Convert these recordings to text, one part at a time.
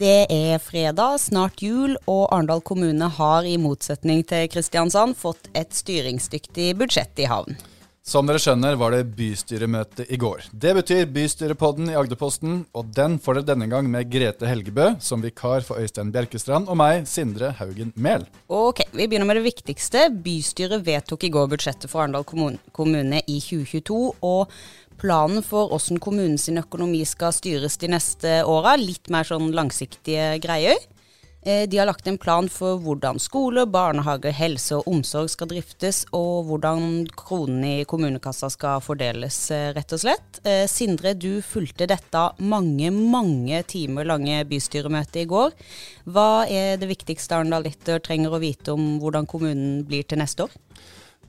Det er fredag, snart jul, og Arendal kommune har i motsetning til Kristiansand fått et styringsdyktig budsjett i havn. Som dere skjønner var det bystyremøte i går. Det betyr Bystyrepodden i Agderposten, og den får dere denne gang med Grete Helgebø som vikar for Øystein Bjerkestrand og meg, Sindre Haugen Mehl. Ok, Vi begynner med det viktigste. Bystyret vedtok i går budsjettet for Arendal kommune i 2022. og planen for hvordan kommunens økonomi skal styres de neste åra. Litt mer sånn langsiktige greier. Eh, de har lagt en plan for hvordan skole, barnehage, helse og omsorg skal driftes, og hvordan kronene i kommunekassa skal fordeles, eh, rett og slett. Eh, Sindre, du fulgte dette mange, mange timer lange bystyremøtet i går. Hva er det viktigste Arendal Litter trenger å vite om hvordan kommunen blir til neste år?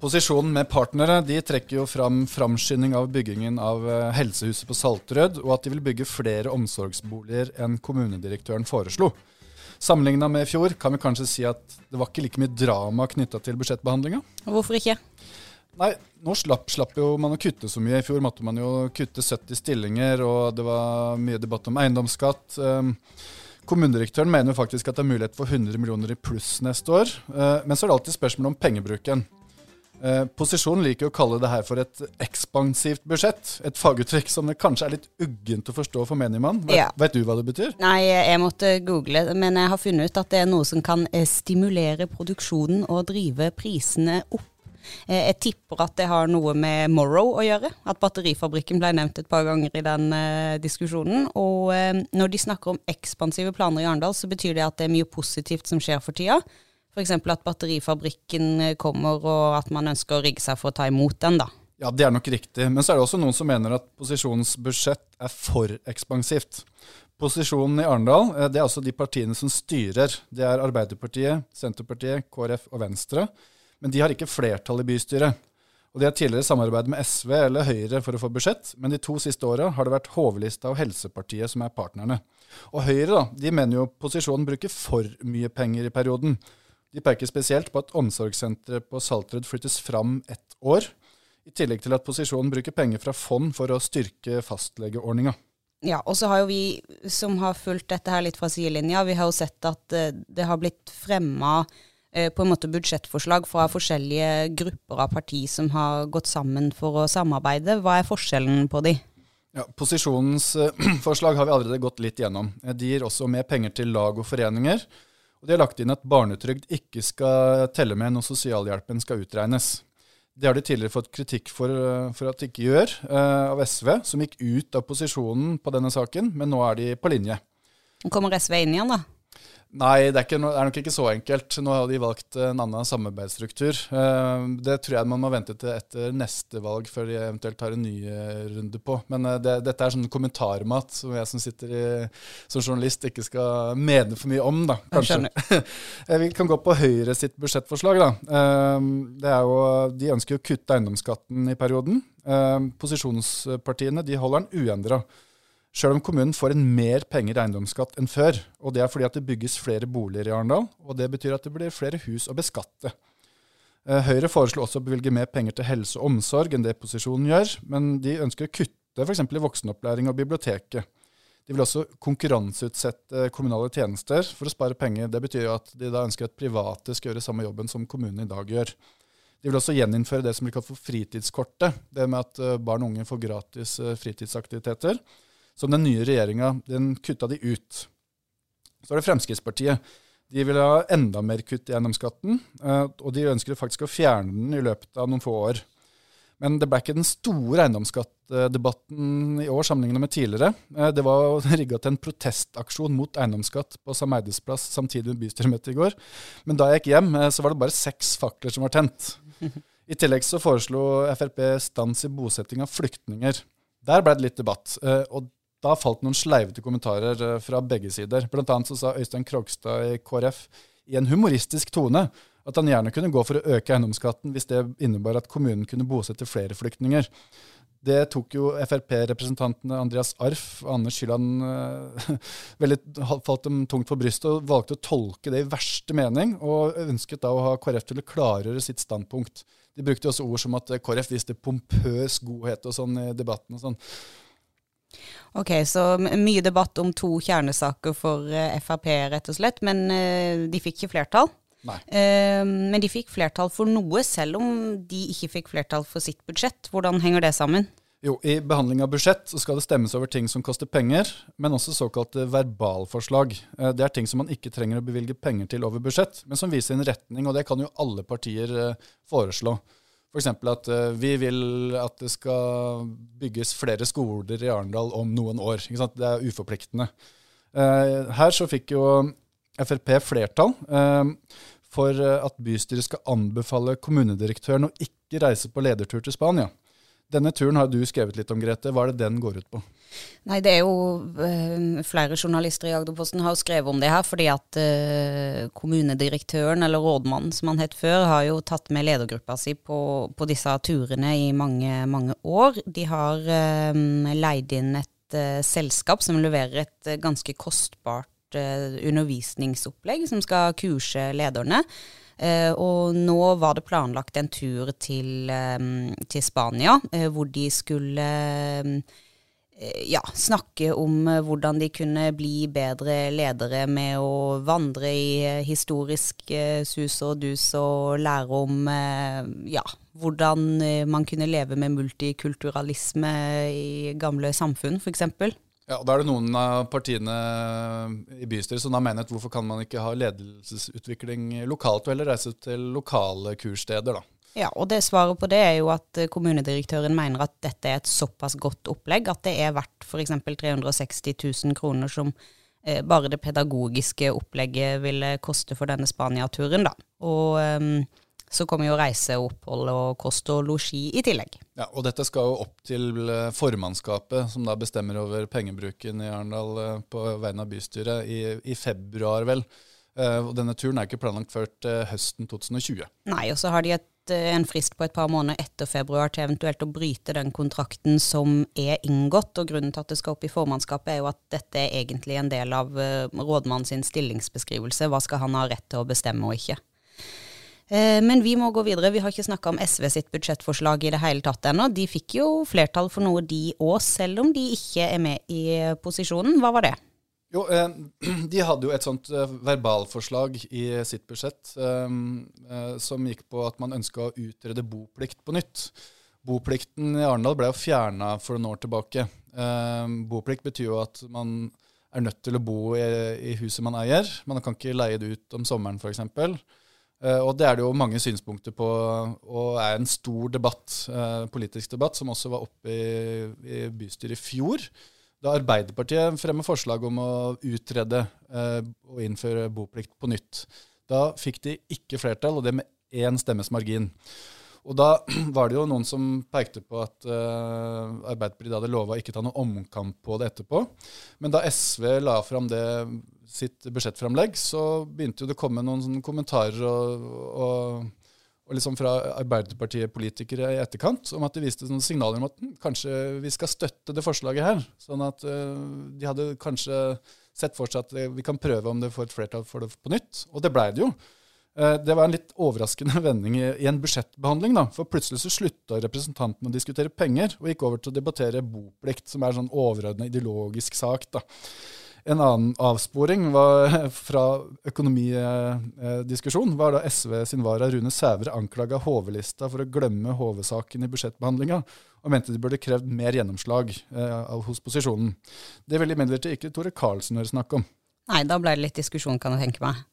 Posisjonen med partnere de trekker jo fram framskynding av byggingen av eh, helsehuset på Saltrød, og at de vil bygge flere omsorgsboliger enn kommunedirektøren foreslo. Sammenligna med i fjor kan vi kanskje si at det var ikke like mye drama knytta til budsjettbehandlinga. Hvorfor ikke? Nei, nå slapp, slapp, jo man å kutte så mye. I fjor måtte man jo kutte 70 stillinger, og det var mye debatt om eiendomsskatt. Um, Kommunedirektøren mener faktisk at det er mulighet for 100 millioner i pluss neste år. Uh, men så er det alltid spørsmål om pengebruken. Eh, posisjonen liker å kalle det her for et ekspansivt budsjett. Et faguttrykk som det kanskje er litt uggent å forstå for menigmann. Vet, ja. vet, du hva det betyr? Nei, jeg måtte google, men jeg har funnet ut at det er noe som kan eh, stimulere produksjonen og drive prisene opp. Eh, jeg tipper at det har noe med Morrow å gjøre. At batterifabrikken ble nevnt et par ganger i den diskusjonen. Og når de snakker om ekspansive planer i Arendal, så betyr det at det er mye positivt som skjer for tida. F.eks. at batterifabrikken eh, kommer, og at man ønsker å rigge seg for å ta imot den. da. Ja, Det er nok riktig. Men så er det også noen som mener at posisjonens budsjett er for ekspansivt. Posisjonen i Arendal eh, det er altså de partiene som styrer. Det er Arbeiderpartiet, Senterpartiet, KrF og Venstre. Men de har ikke flertall i bystyret. Og De har tidligere samarbeidet med SV eller Høyre for å få budsjett, men de to siste åra har det vært Hovlista og Helsepartiet som er partnerne. Og Høyre da, de mener jo posisjonen bruker for mye penger i perioden. De peker spesielt på at omsorgssenteret på Saltrød flyttes fram ett år, i tillegg til at posisjonen bruker penger fra fond for å styrke fastlegeordninga. Ja, og så har jo vi som har fulgt dette her litt fra sidelinja, vi har jo sett at uh, det har blitt fremma uh, på en måte budsjettforslag fra forskjellige grupper av parti som har gått sammen for å samarbeide. Hva er forskjellen på de? Ja, Posisjonens uh, forslag har vi allerede gått litt gjennom. De gir også mer penger til lag og foreninger. Og de har lagt inn at barnetrygd ikke skal telle med når sosialhjelpen skal utregnes. Det har de tidligere fått kritikk for, eh, for at de ikke gjør, uh, av SV, som gikk ut av posisjonen på denne saken, men nå er de på linje. Kommer SV inn igjen, da? Nei, det er, ikke, det er, nok ikke så enkelt. Nå har de valgt en annen samarbeidsstruktur. Eh, det tror jeg man må vente til etter neste valg før de eventuelt tar en ny eh, runde på. Men eh, det, dette er sånn kommentarmat som jeg som sitter i, som journalist ikke skal mene for mye om, da, kanskje. Vi kan gå på Høyre sitt budsjettforslag. da. Det er jo, de ønsker å kutte eiendomsskatten i perioden. Posisjonspartiene de holder den uendra. Sjøl om kommunen får en mer penger i eiendomsskatt enn før. Og det er fordi at det bygges flere boliger i Arendal, og det betyr at det blir flere hus å beskatte. Eh, Høyre foreslo også å bevilge mer penger til helse og omsorg enn det posisjonen gjør, men de ønsker å kutte f.eks. i voksenopplæring og biblioteket. De vil også konkurranseutsette kommunale tjenester for å spare penger. Det betyr jo at de da ønsker at private skal gjøre samme jobben som kommunen i dag gjør. De vil også gjeninnføre det som blir kalt for fritidskortet. Det med at eh, barn og unge får gratis eh, fritidsaktiviteter som den nye regjeringa den kutta de ut. Så er det Fremskrittspartiet. De vil ha enda mer kutt i eiendomsskatten, eh, og de ønsker faktisk å fjerne den i løpet av noen få år. Men det ble ikke den store eiendomsskattdebatten i år sammenlignet med tidligere. Eh, det var rigga til en protestaksjon mot eiendomsskatt på Sam Eides plass samtidig med bystyremøtet i går. Men da jeg gikk hjem, eh, så var det bare seks fakler som var tent. I tillegg så foreslo Frp stans i bosetting av flyktninger. Der ble det litt debatt. Og da falt noen sleivete kommentarer eh, fra begge sider. Blant annet så sa Øystein Krogstad i KrF i en humoristisk tone at han gjerne kunne gå for å øke eiendomsskatten hvis det innebar at kommunen kunne bosette flere flyktninger. Det tok jo Frp-representantene Andreas Arf og Anne Skylland uh, veldig falt dem tungt for brystet og valgte å tolke det i verste mening, og ønsket da å ha KrF til å klargjøre sitt standpunkt. De brukte også ord som at KrF viste pompøs godhet og sånn i debatten. og sånn. Ok, så mye debatt om to kjernesaker for Frp, rett og slett. Men de fikk ikke flertall. Nei. men de fikk flertall for noe, selv om de ikke fikk flertall for sitt budsjett. Hvordan henger det sammen? Jo, I behandling av budsjett så skal det stemmes over ting som koster penger, men også såkalte verbalforslag. Det er ting som man ikke trenger å bevilge penger til over budsjett, men som viser en retning, og det kan jo alle partier foreslå. F.eks. For at vi vil at det skal bygges flere skoler i Arendal om noen år. Det er uforpliktende. Her så fikk jo Frp flertall for eh, at bystyret skal anbefale kommunedirektøren å ikke reise på ledertur til Spania. Denne turen har du skrevet litt om, Grete. Hva er det den går ut på? Nei, det er jo øh, Flere journalister i Agderposten har skrevet om det her, fordi at øh, kommunedirektøren, eller rådmannen som han het før, har jo tatt med ledergruppa si på, på disse turene i mange, mange år. De har øh, leid inn et selskap som leverer et ganske kostbart Eh, undervisningsopplegg som skal kurse lederne. Uh, og nå var det planlagt en tur til, um, til Spania, uh, hvor de skulle um, ja, snakke om hvordan de kunne bli bedre ledere med å vandre i historisk sus og dus og lære om ja, hvordan man kunne leve med multikulturalisme i gamle samfunn, f.eks. Ja, og Da er det noen av partiene i bystyret som har menet hvorfor kan man ikke ha ledelsesutvikling lokalt, og heller reise til lokale kurssteder, da. Ja, og det svaret på det er jo at kommunedirektøren mener at dette er et såpass godt opplegg at det er verdt f.eks. 360 000 kroner som eh, bare det pedagogiske opplegget ville koste for denne Spania-turen, da. Og um, så kommer jo reise, opphold og kost og losji i tillegg. Ja, og dette skal jo opp til eh, formannskapet, som da bestemmer over pengebruken i Arendal eh, på vegne av bystyret, i, i februar, vel. Og denne turen er ikke planlagt før til høsten 2020. Nei, og så har de et, en frist på et par måneder etter februar til eventuelt å bryte den kontrakten som er inngått. Og grunnen til at det skal opp i formannskapet, er jo at dette er egentlig en del av uh, rådmannen sin stillingsbeskrivelse. Hva skal han ha rett til å bestemme og ikke? Eh, men vi må gå videre. Vi har ikke snakka om SV sitt budsjettforslag i det hele tatt ennå. De fikk jo flertall for noe, de òg, selv om de ikke er med i posisjonen. Hva var det? Jo, eh, De hadde jo et sånt eh, verbalforslag i sitt budsjett som gikk på at man ønska å utrede boplikt på nytt. Boplikten i Arendal ble jo fjerna for noen år tilbake. Boplikt betyr jo at man er nødt til å bo i, huset man eier. Man kan ikke leie det ut om sommeren f.eks. Og det er det jo mange synspunkter på, og er en stor debatt, politisk debatt, som også var oppe i, i bystyret i fjor. Da Arbeiderpartiet fremmer forslag om å utrede eh, og innføre boplikt på nytt. Da fikk de ikke flertall, og det med én stemmes margin. Og da var det jo noen som pekte på at uh, Arbeiderpartiet hadde lova ikke ta noen omkamp på det etterpå. Men da SV la fram det sitt budsjettframlegg, så begynte jo det å komme noen kommentarer og, og, og liksom fra Arbeiderpartiet-politikere i etterkant om at det viste noen signaler om at hm, kanskje vi skal støtte det forslaget her. Sånn at uh, de hadde kanskje sett for seg at vi kan prøve om det får et flertall for det på nytt. Og det blei det jo. Eh, det var en litt overraskende vending i en budsjettbehandling. da, For plutselig så slutta representantene å diskutere penger, og gikk over til å debattere boplikt, som er en sånn overordna ideologisk sak. da. En annen avsporing var, fra økonomidiskusjon var da SV sin vara Rune Sævre anklaga HV-lista for å glemme HV-saken i budsjettbehandlinga, og mente de burde krevd mer gjennomslag eh, hos posisjonen. Det ville imidlertid ikke Tore Karlsen høre snakk om. Nei, da ble det litt diskusjon, kan jeg tenke meg.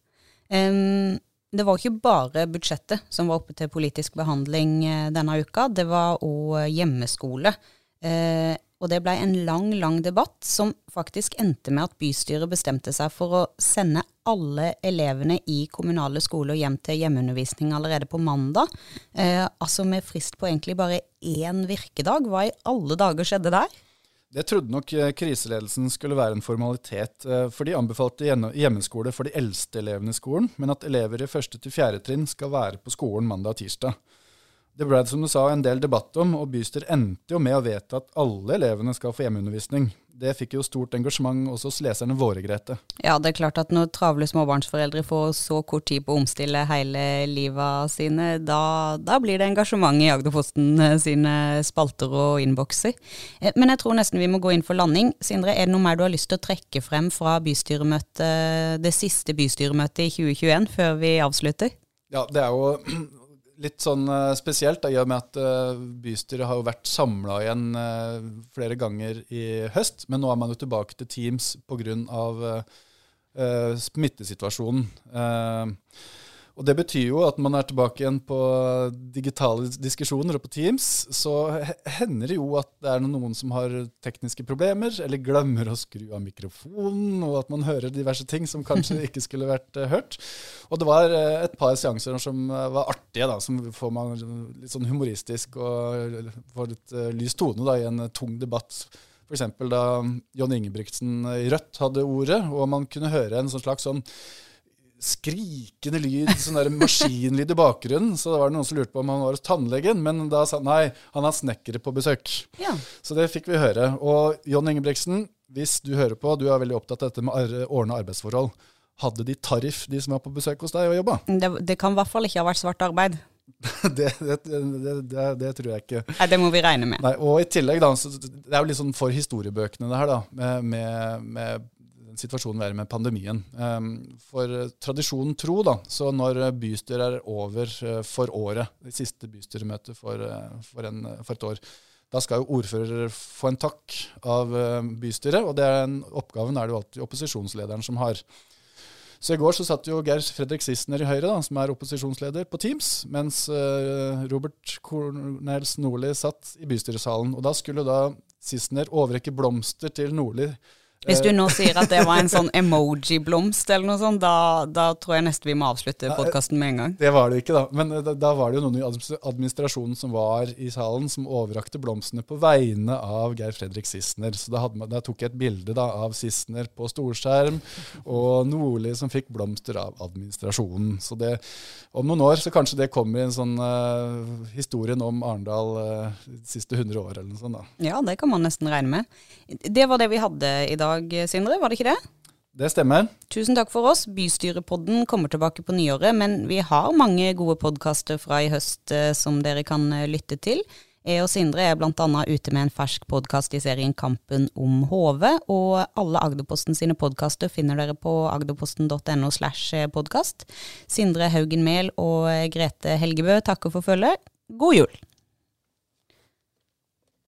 Um, det var ikke bare budsjettet som var oppe til politisk behandling eh, denne uka, det var òg hjemmeskole. Eh, og det ble en lang, lang debatt som faktisk endte med at bystyret bestemte seg for å sende alle elevene i kommunale skoler hjem til hjemmeundervisning allerede på mandag. Eh, altså med frist på egentlig bare én virkedag. Hva i alle dager skjedde der? Det trodde nok eh, kriseledelsen skulle være en formalitet, eh, for de anbefalte hjemmeskole for de eldste elevene i skolen, men at elever i første til fjerde trinn skal være på skolen mandag og tirsdag. Det ble som du sa en del debatt om, og Byster endte jo med å vedta at alle elevene skal få hjemmeundervisning. Det fikk jo stort engasjement også hos leserne våre, Grete. Ja, det er klart at når travle småbarnsforeldre får så kort tid på å omstille hele livet sine, da, da blir det engasjement i Agderposten eh, sine spalter og innbokser. Eh, men jeg tror nesten vi må gå inn for landing. Sindre, er det noe mer du har lyst til å trekke frem fra bystyremøtet, det siste bystyremøtet i 2021, før vi avslutter? Ja, det er jo litt sånn uh, spesielt, da, i og med at uh, bystyret har jo vært samla igjen uh, flere ganger i høst. Men nå er man jo tilbake til Teams pga. Uh, smittesituasjonen. Uh, og Det betyr jo at man er tilbake igjen på digitale diskusjoner og på Teams. Så hender det jo at det er noen som har tekniske problemer, eller glemmer å skru av mikrofonen, og at man hører diverse ting som kanskje ikke skulle vært uh, hørt. Og det var uh, et par seanser som uh, var artige, da, som får man litt sånn humoristisk og får litt lys tone da, i en tung debatt. F.eks. da John Ingebrigtsen i Rødt hadde ordet, og man kunne høre en sånn slags sånn skrikende lyd, sånn der maskinlyd i bakgrunnen. Så det var noen som lurte på om han var hos tannlegen, men da sa han nei, han har snekkere på besøk. Ja. Så det fikk vi høre. Og John Ingebrigtsen, hvis du hører på, du er veldig opptatt av dette med ordna arbeidsforhold. Hadde de tariff, de som var på besøk hos deg og jobba? Det, det kan i hvert fall ikke ha vært svart arbeid. det, det, det, det, tror jeg ikke. Nei, Det må vi regne med. Nei, og i tillegg, da, det er jo litt sånn for historiebøkene det her, da, med, med, med situasjonen være med pandemien. Ehm, for tradisjonen tro, da, så når bystyret er over eh, for året, det siste bystyremøtet for, eh, for, en, for, et år, da skal jo ordfører få en takk av eh, bystyret, og den oppgaven er det jo alltid opposisjonslederen som har. Så I går så satt jo Geir Fredrik Sissener i Høyre, da, som er opposisjonsleder, på Teams, mens Robert Cornels Nordli satt i bystyresalen. Og Da skulle da Sissener overrekke blomster til Nordli hvis du nå sier at det var en sånn emoji-blomst eller noe sånt, da, da, tror jeg nesten vi må avslutte podkasten med en gang. Det var det ikke, da. Men eh, da, da, var det jo noen i administrasjonen som var i salen, som overrakte blomstene på vegne av Geir Fredrik Sissener. Så da, hadde, da, tok jeg et bilde da, av Sissener på storskjerm, og Nordli som fikk blomster av administrasjonen. Så det, om noen år så kanskje det kommer i en sånn uh, historien om Arendal uh, de siste 100 år eller noe sånt. da. Ja, det kan man nesten regne med. Det var det vi hadde i dag dag, Sindre, var det ikke det? Det stemmer. Tusen takk for oss. Bystyrepodden kommer tilbake på nyåret, men vi har mange gode podkaster fra i høst eh, som dere kan eh, lytte til. Jeg og Sindre er bl.a. ute med en fersk podkast i serien Kampen om HV, og alle Agderposten sine podkaster finner dere på agderposten.no slash podkast. Sindre Haugen Mehl og Grete Helgebø takker for følget. God jul!